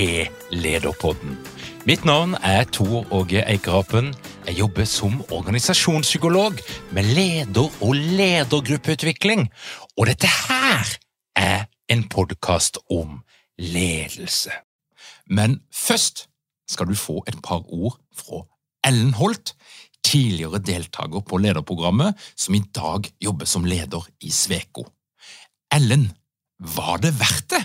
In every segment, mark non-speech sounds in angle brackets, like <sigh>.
til Lederpodden. Mitt navn er Tor Åge Eikerapen. Jeg jobber som organisasjonspsykolog med leder- og ledergruppeutvikling. Og dette her er en podkast om ledelse. Men først skal du få et par ord fra Ellen Holt, tidligere deltaker på lederprogrammet, som i dag jobber som leder i Sveko. Ellen, var det verdt det?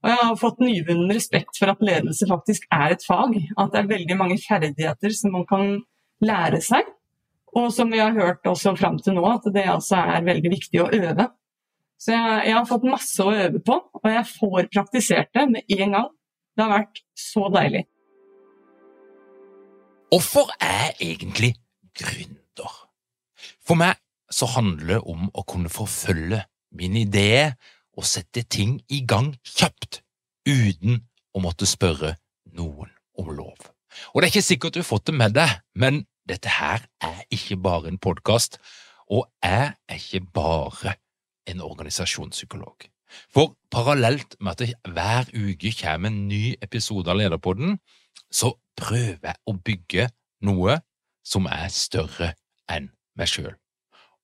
Og jeg har fått nyvunnen respekt for at ledelse faktisk er et fag. At det er veldig mange ferdigheter som man kan lære seg. Og som vi har hørt også fram til nå, at det altså er veldig viktig å øve. Så jeg, jeg, har fått masse å øve på, og jeg får praktisert det med en gang. Det har vært så deilig. Hvorfor er egentlig gründer? For meg så handler det om å kunne forfølge min idé å sette ting i gang kjapt, uten å måtte spørre noen om lov. Og det er ikke sikkert du har fått det med deg, men dette her er ikke bare en podkast, og jeg er ikke bare en organisasjonspsykolog. For parallelt med at det hver uke kommer en ny episode av Lederpodden, så prøver jeg å bygge noe som er større enn meg sjøl.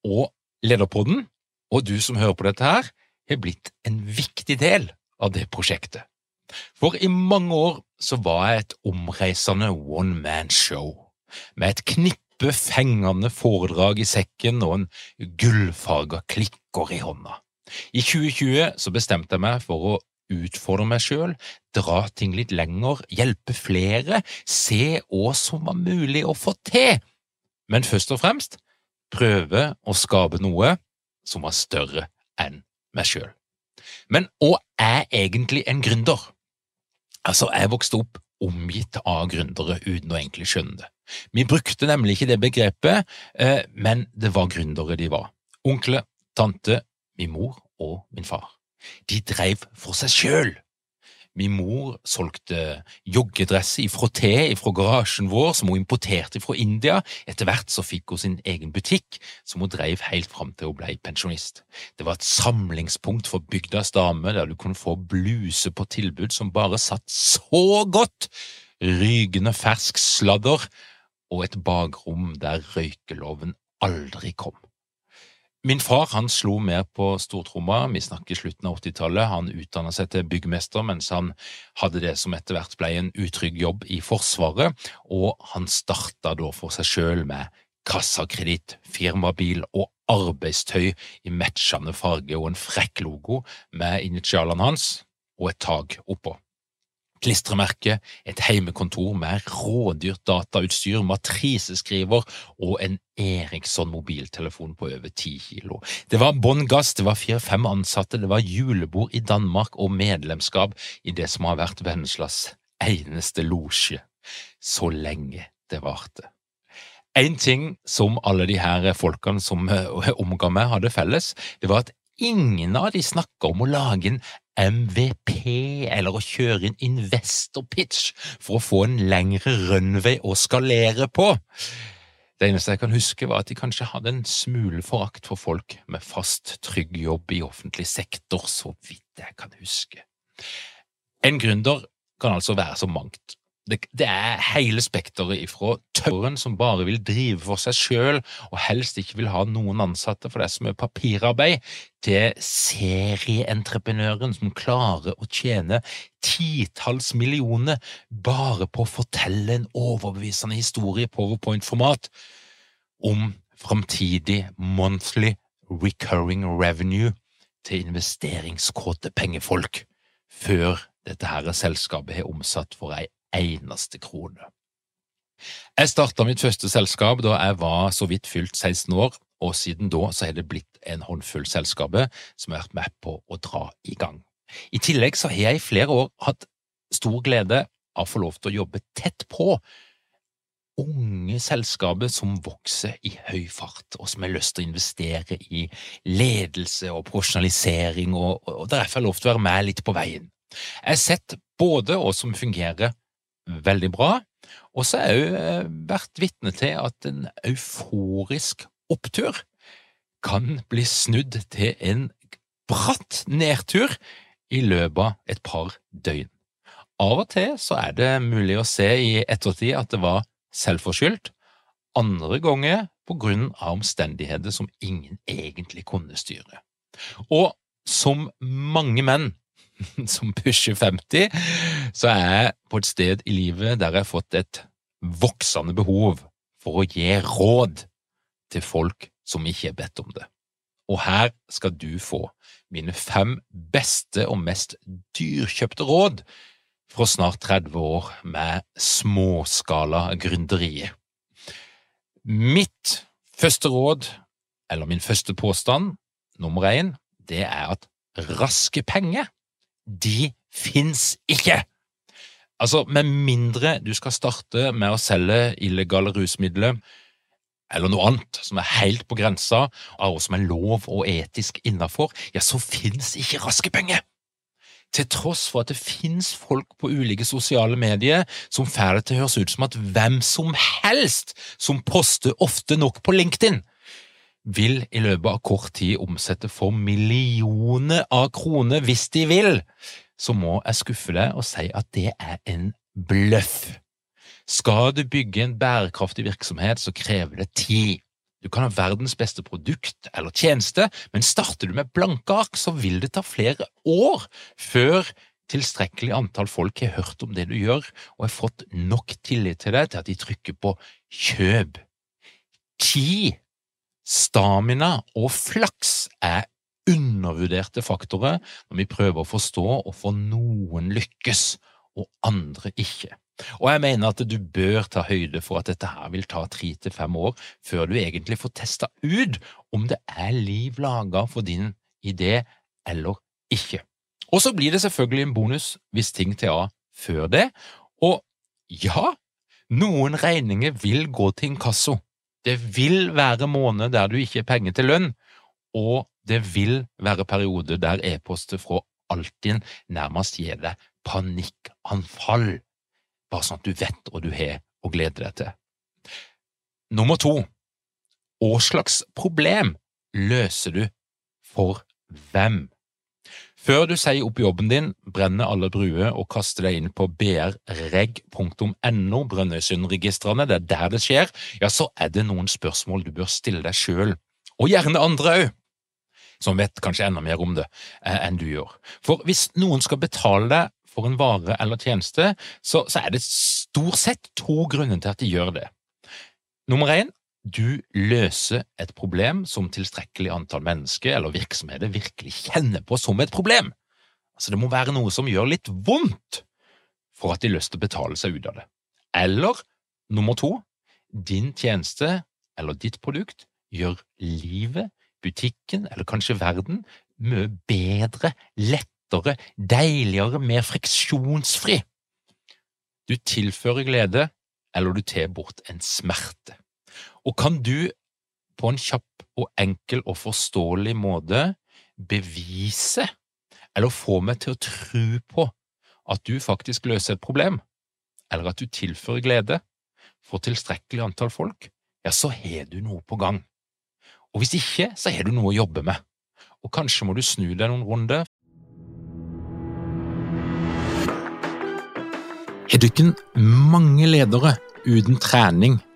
Og Lederpodden, og du som hører på dette her, har blitt en viktig del av det prosjektet. For i mange år så var jeg et omreisende one man show, med et knippe fengende foredrag i sekken og en gullfarga klikker i hånda. I 2020 så bestemte jeg meg for å utfordre meg sjøl, dra ting litt lenger, hjelpe flere, se hva som var mulig å få til, men først og fremst prøve å skape noe som var større enn meg sjøl. Men hva er egentlig en gründer? Altså, jeg vokste opp omgitt av gründere uten å egentlig skjønne det. Vi brukte nemlig ikke det begrepet, eh, men det var gründere de var. Onkler, tante, min mor og min far. De dreiv for seg sjøl. Min mor solgte joggedresser i frotté fra garasjen vår som hun importerte fra India. Etter hvert så fikk hun sin egen butikk, som hun drev helt fram til hun ble pensjonist. Det var et samlingspunkt for bygdas damer, der du kunne få bluse på tilbud som bare satt så godt, rygende fersk sladder og et bakrom der røykeloven aldri kom. Min far han slo mer på stortromma, vi snakker slutten av 80-tallet. Han utdanna seg til byggmester mens han hadde det som etter hvert ble en utrygg jobb i Forsvaret, og han starta da for seg sjøl med kassakreditt, firmabil og arbeidstøy i matchende farge og en frekk logo med initialene hans og et tak oppå klistremerke, et heimekontor med rådyrt datautstyr, matriseskriver og en Eriksson mobiltelefon på over ti kilo. Det var bånn gass, det var fire–fem ansatte, det var julebord i Danmark og medlemskap i det som har vært Venneslas eneste losje, så lenge det varte. En ting som alle de her folkene som eh, omga meg hadde felles, det var at ingen av de snakka om å lage en MVP eller å kjøre inn investor pitch for å få en lengre runway å skalere på. Det eneste jeg kan huske, var at de kanskje hadde en smule forakt for folk med fast, trygg jobb i offentlig sektor, så vidt jeg kan huske. En gründer kan altså være så mangt, det, det, er hele spekteret ifra tørren som bare vil drive for seg sjøl og helst ikke vil ha noen ansatte for det som er papirarbeid, til serieentreprenøren som klarer å tjene titalls millioner bare på å fortelle en overbevisende historie i powerpoint-format om framtidig monthly recurring revenue til investeringskåte pengefolk før dette her selskapet har omsatt for ei eneste krone. Jeg starta mitt første selskap da jeg var så vidt fylt 16 år, og siden da så har det blitt en håndfull selskaper som har vært med på å dra i gang. I tillegg så har jeg i flere år hatt stor glede av å få lov til å jobbe tett på unge selskaper som vokser i høy fart, og som har lyst til å investere i ledelse og profesjonalisering, og, og derfor har jeg lov til å være med litt på veien. Jeg har sett både hva som fungerer veldig bra. Og så har jeg òg eh, vært vitne til at en euforisk opptur kan bli snudd til en bratt nedtur i løpet av et par døgn. Av og til så er det mulig å se i ettertid at det var selvforskyldt, andre ganger på grunn av omstendigheter som ingen egentlig kunne styre. Og som mange menn <laughs> som pusher 50, så er jeg på et sted i livet der jeg har fått et voksende behov for å gi råd til folk som ikke har bedt om det. Og her skal du få mine fem beste og mest dyrkjøpte råd fra snart 30 år med småskala gründeriet. Mitt første råd, eller min første påstand, nummer én, det er at raske penger de fins ikke! Altså, med mindre du skal starte med å selge illegale rusmidler eller noe annet som er helt på grensa av hva som er lov og etisk innafor, ja, så fins ikke raske penger! Til tross for at det fins folk på ulike sosiale medier som får det til å høres ut som at hvem som helst som poster ofte nok på LinkedIn, vil i løpet av kort tid omsette for millioner av kroner hvis de vil, så må jeg skuffe deg og si at det er en bløff. Skal du bygge en bærekraftig virksomhet, så krever det tid. Du kan ha verdens beste produkt eller tjeneste, men starter du med blanke ark, så vil det ta flere år før tilstrekkelig antall folk har hørt om det du gjør, og har fått nok tillit til deg til at de trykker på kjøp. Tid Stamina og flaks er undervurderte faktorer når vi prøver å forstå hvorfor noen lykkes og andre ikke. Og jeg mener at du bør ta høyde for at dette her vil ta tre til fem år før du egentlig får testa ut om det er liv laga for din idé eller ikke. Og så blir det selvfølgelig en bonus hvis ting tar av før det, og ja, noen regninger vil gå til inkasso. Det vil være måneder der du ikke har penger til lønn, og det vil være perioder der e-poster fra Altinn nærmest gir deg panikkanfall, bare sånn at du vet hva du har å glede deg til. Nummer to, hva slags problem løser du for hvem? Før du sier opp jobben din, brenner alle bruer og kaster deg inn på brreg.no, Brønnøysundregistrene, det er der det skjer, ja, så er det noen spørsmål du bør stille deg sjøl, og gjerne andre òg, som vet kanskje enda mer om det eh, enn du gjør. For hvis noen skal betale deg for en vare eller tjeneste, så, så er det stort sett to grunner til at de gjør det. Nummer én, du løser et problem som tilstrekkelig antall mennesker eller virksomheter virkelig kjenner på som et problem. Altså, det må være noe som gjør litt vondt for at de har lyst til å betale seg ut av det. Eller nummer to, din tjeneste eller ditt produkt gjør livet, butikken eller kanskje verden mye bedre, lettere, deiligere, mer friksjonsfri. Du tilfører glede, eller du tar bort en smerte. Og kan du på en kjapp og enkel og forståelig måte bevise eller få meg til å tro på at du faktisk løser et problem, eller at du tilfører glede for tilstrekkelig antall folk, ja, så har du noe på gang. Og hvis ikke, så har du noe å jobbe med. Og kanskje må du snu deg noen runder. Har ikke mange ledere uten trening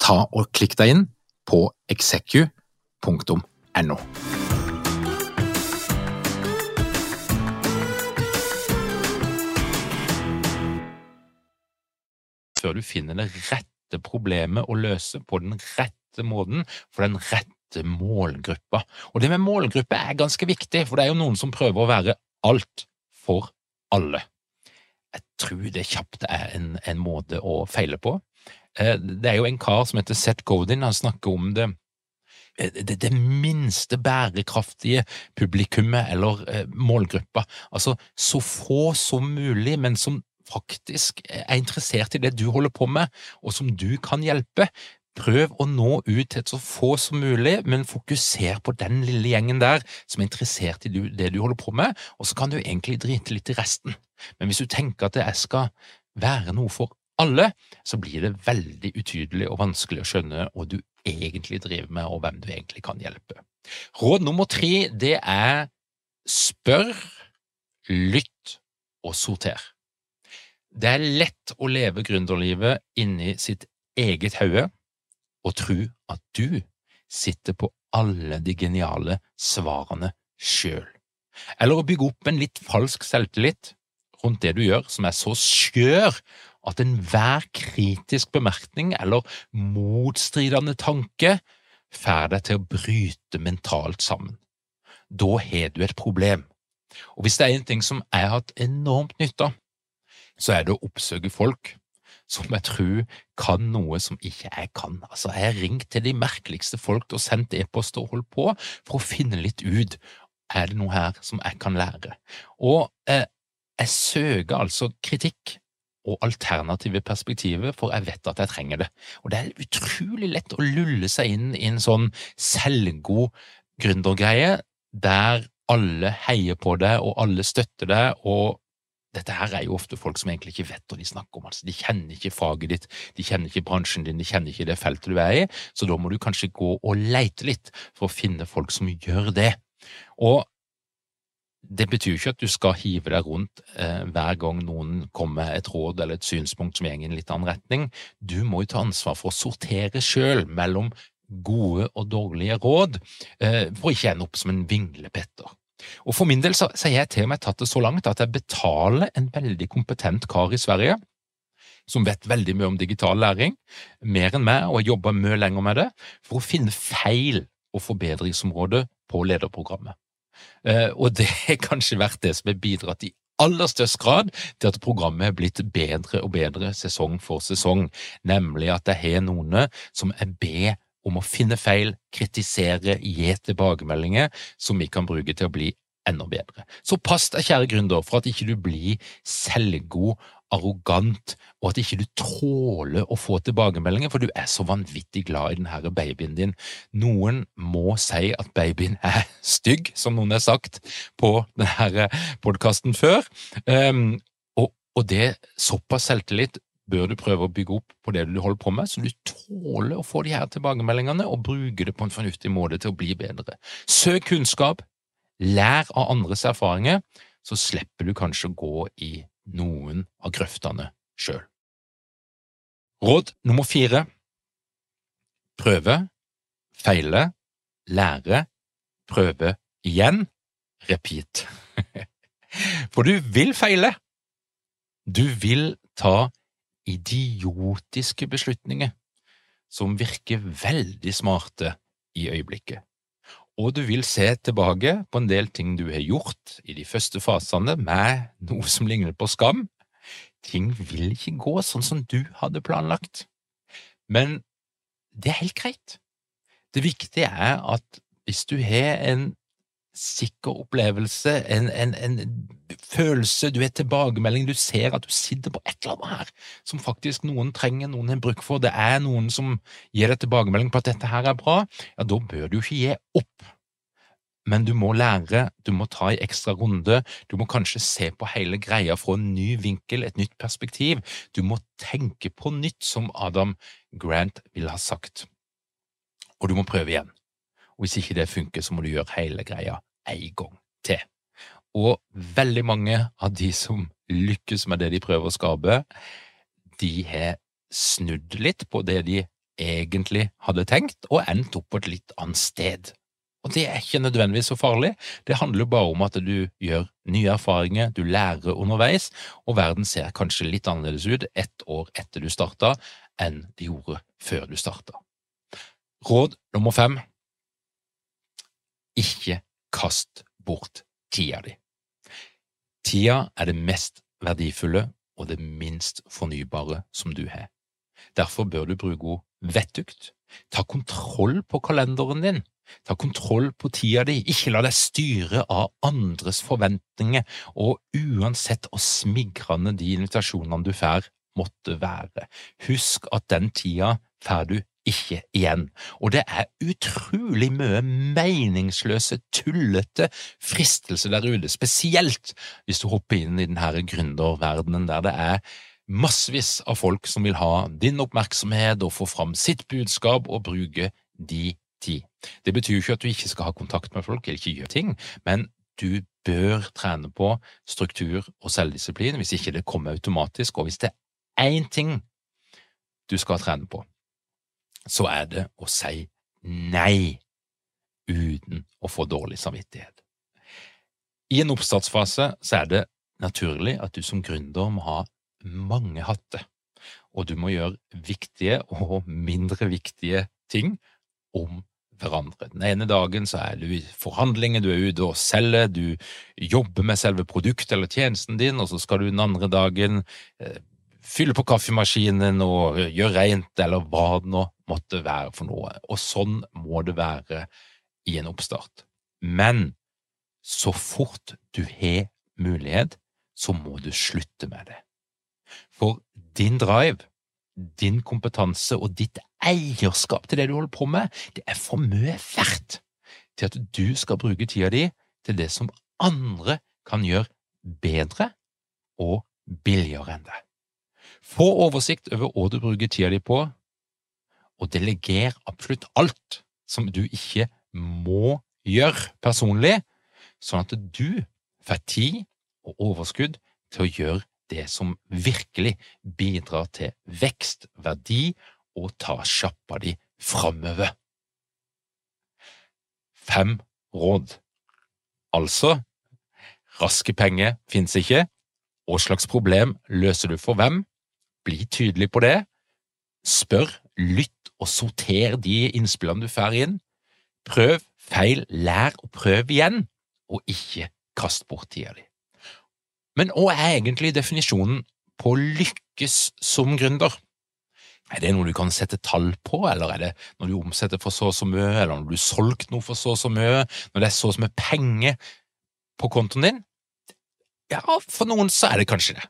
ta og klikk deg inn på execu.no. Før du finner det rette problemet å løse på den rette måten for den rette målgruppa. Og det med målgruppe er ganske viktig, for det er jo noen som prøver å være alt for alle. Jeg tror det kjapt er en, en måte å feile på. Eh, det er jo en kar som heter Seth Godin, han snakker om det eh, det, det, minste bærekraftige publikummet eller eh, målgruppa. Altså så få som mulig, men som faktisk er interessert i det du holder på med, og som du kan hjelpe. Prøv å nå ut til så få som mulig, men fokuser på den lille gjengen der som er interessert i det du holder på med, og så kan du egentlig drite litt i resten. Men hvis du tenker at det skal være noe for alle, så blir det veldig utydelig og vanskelig å skjønne hva du egentlig driver med, og hvem du egentlig kan hjelpe. Råd nummer tre, det er spør, lytt og sorter. Det er lett å leve gründerlivet inni sitt eget hode og tro at du sitter på alle de geniale svarene sjøl. Eller å bygge opp en litt falsk selvtillit rundt det du gjør, som er så skjør at enhver kritisk bemerkning eller motstridende tanke får deg til å bryte mentalt sammen. Da har du et problem. Og hvis det er en ting som jeg har hatt enormt nytte av, så er det å oppsøke folk som jeg tror kan noe som ikke jeg kan. Altså, jeg har ringt til de merkeligste folk og sendt e-post og holdt på for å finne litt ut er det noe her som jeg kan lære. Og eh, jeg søker altså kritikk og alternative perspektiver, for jeg vet at jeg trenger det. Og det er utrolig lett å lulle seg inn i en sånn selvgod gründergreie der alle heier på deg, og alle støtter deg, og dette her er jo ofte folk som egentlig ikke vet hva de snakker om. Altså, de kjenner ikke faget ditt, de kjenner ikke bransjen din, de kjenner ikke det feltet du er i, så da må du kanskje gå og leite litt for å finne folk som gjør det. Og det betyr ikke at du skal hive deg rundt eh, hver gang noen kommer med et råd eller et synspunkt som går i en litt annen retning. Du må jo ta ansvar for å sortere sjøl mellom gode og dårlige råd, eh, for ikke ende opp som en vinglepetter. Og For min del så, har jeg til og med tatt det så langt at jeg betaler en veldig kompetent kar i Sverige som vet veldig mye om digital læring, mer enn meg, og har jobber mye lenger med det, for å finne feil og forbedringsområder på lederprogrammet. Eh, og det har <laughs> kanskje vært det som har bidratt i aller størst grad til at programmet er blitt bedre og bedre sesong for sesong, nemlig at det er noen som er be om å finne feil, kritisere, gi tilbakemeldinger som vi kan bruke til å bli enda bedre. Så pass deg, kjære gründer, for at ikke du blir selvgod, arrogant, og at ikke du tåler å få tilbakemeldinger, for du er så vanvittig glad i denne babyen din. Noen må si at babyen er stygg, som noen har sagt på denne podkasten før, um, og, og det såpass selvtillit bør du prøve å bygge opp på det du holder på med, så du tåler å få de her tilbakemeldingene og bruke det på en fornuftig måte til å bli bedre. Søk kunnskap, Lær av andres erfaringer, så slipper du kanskje å gå i noen av grøftene sjøl. Råd nummer fire Prøve, feile, lære, prøve igjen, repeat. <laughs> For du vil feile. Du vil ta idiotiske beslutninger som virker veldig smarte i øyeblikket og du vil se tilbake på en del ting du har gjort i de første fasene med noe som ligner på skam. Ting vil ikke gå sånn som du hadde planlagt, men det er helt greit. Det viktige er at hvis du har en sikker opplevelse, en, en, en, følelse, du er tilbakemelding, du ser at du sitter på et eller annet her som faktisk noen trenger, noen har bruk for, det er noen som gir deg tilbakemelding på at dette her er bra, ja, da bør du ikke gi opp. Men du må lære, du må ta en ekstra runde, du må kanskje se på hele greia fra en ny vinkel, et nytt perspektiv, du må tenke på nytt, som Adam Grant ville ha sagt, og du må prøve igjen. Og hvis ikke det funker, så må du gjøre hele greia en gang til. Og veldig mange av de som lykkes med det de prøver å skape, de har snudd litt på det de egentlig hadde tenkt, og endt opp på et litt annet sted. Og det er ikke nødvendigvis så farlig, det handler bare om at du gjør nye erfaringer, du lærer underveis, og verden ser kanskje litt annerledes ut ett år etter du starta enn det gjorde før du starta. Råd nummer fem ikke kast bort tida di. Tida er det mest verdifulle og det minst fornybare som du har. Derfor bør du bruke henne vettugt. Ta kontroll på kalenderen din. Ta kontroll på tida di, ikke la deg styre av andres forventninger, og uansett hvor smigrende de invitasjonene du får, måtte være. Husk at den tida får du ikke igjen. Og det er utrolig mye meningsløse, tullete fristelser der ute, spesielt hvis du hopper inn i denne gründerverdenen der det er massevis av folk som vil ha din oppmerksomhet og få fram sitt budskap og bruke de tid. Det betyr jo ikke at du ikke skal ha kontakt med folk eller ikke gjøre ting, men du bør trene på struktur og selvdisiplin hvis ikke det kommer automatisk, og hvis det er én ting du skal trene på, så er det å si nei uten å få dårlig samvittighet. I en oppstartsfase så er det naturlig at du som gründer må ha mange hatter, og du må gjøre viktige og mindre viktige ting om hverandre. Den ene dagen så er du i forhandlinger, du er ute og selger, du jobber med selve produktet eller tjenesten din, og så skal du den andre dagen eh, fylle på kaffemaskinen og gjøre rent, eller hva det nå måtte være for noe. Og sånn må det være i en oppstart. Men så fort du har mulighet, så må du slutte med det. For din drive, din kompetanse og ditt eierskap til det du holder på med, det er for mye verdt til at du skal bruke tida di til det som andre kan gjøre bedre og billigere enn det. Få oversikt over hva du bruker tida di på, og deleger absolutt alt som du ikke må gjøre personlig, sånn at du får tid og overskudd til å gjøre det som virkelig bidrar til vekst, verdi og ta sjappa di framover. Fem råd. Altså, raske penger finnes ikke. Hva slags problem løser du for hvem? Bli tydelig på det. Spør, lytt og sorter de innspillene du får inn. Prøv, feil, lær og prøv igjen, og ikke kast bort tida di. Men hva er egentlig definisjonen på lykkes som gründer? Er det noe du kan sette tall på, eller er det når du omsetter for så og så mye, eller når du har solgt noe for så og så mye, når det er så og så mye penger på kontoen din? Ja, for noen så er det kanskje det,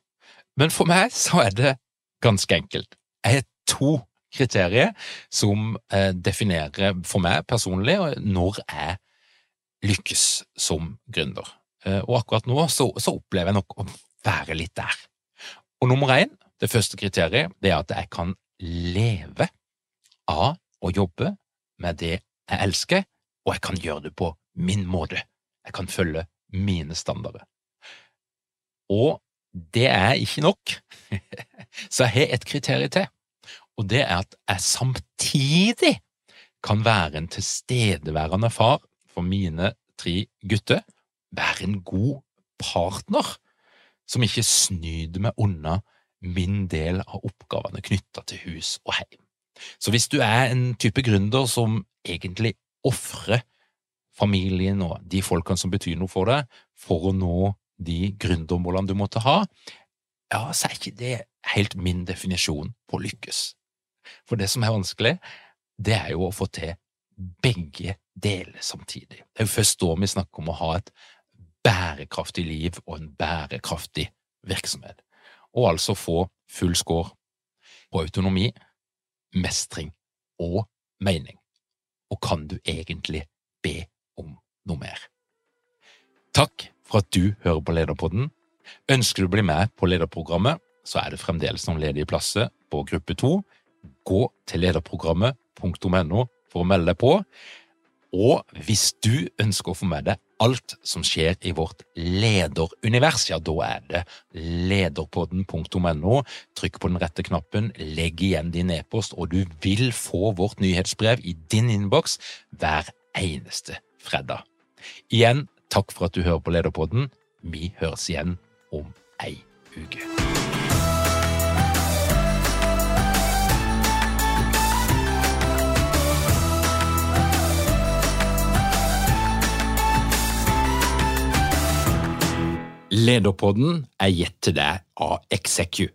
men for meg så er det ganske enkelt. Jeg har to kriterier som eh, definerer for meg personlig når jeg lykkes som gründer. Eh, og akkurat nå så, så opplever jeg nok å være litt der. Og nummer én, det første kriteriet, det er at jeg kan leve av å jobbe med det jeg elsker, og jeg kan gjøre det på min måte. Jeg kan følge mine standarder. Og det er ikke nok, <laughs> så jeg har et kriterium til, og det er at jeg samtidig kan være en tilstedeværende far for mine tre gutter, være en god partner som ikke snyter meg unna min del av oppgavene knytta til hus og heim. Så hvis du er en type gründer som egentlig ofrer familien og de folkene som betyr noe for deg, for å nå de gründermålene du måtte ha, ja, så er ikke det helt min definisjon på lykkes. For det som er vanskelig, det er jo å få til begge deler samtidig. Det er jo først da vi snakker om å ha et bærekraftig liv og en bærekraftig virksomhet, og altså få full score på autonomi, mestring og mening. Og kan du egentlig be om noe mer? Takk for at du hører på Lederpodden. Ønsker du å bli med på lederprogrammet, så er det fremdeles noen ledige plasser på gruppe to. Gå til lederprogrammet.no for å melde deg på. Og hvis du ønsker å få med deg alt som skjer i vårt lederunivers, ja, da er det lederpodden.no. Trykk på den rette knappen, legg igjen din e-post, og du vil få vårt nyhetsbrev i din innboks hver eneste fredag. Igjen, takk for at du hører på Lederpodden. Vi høres igjen om ei uke. Lederpodden er gitt til deg av Execu.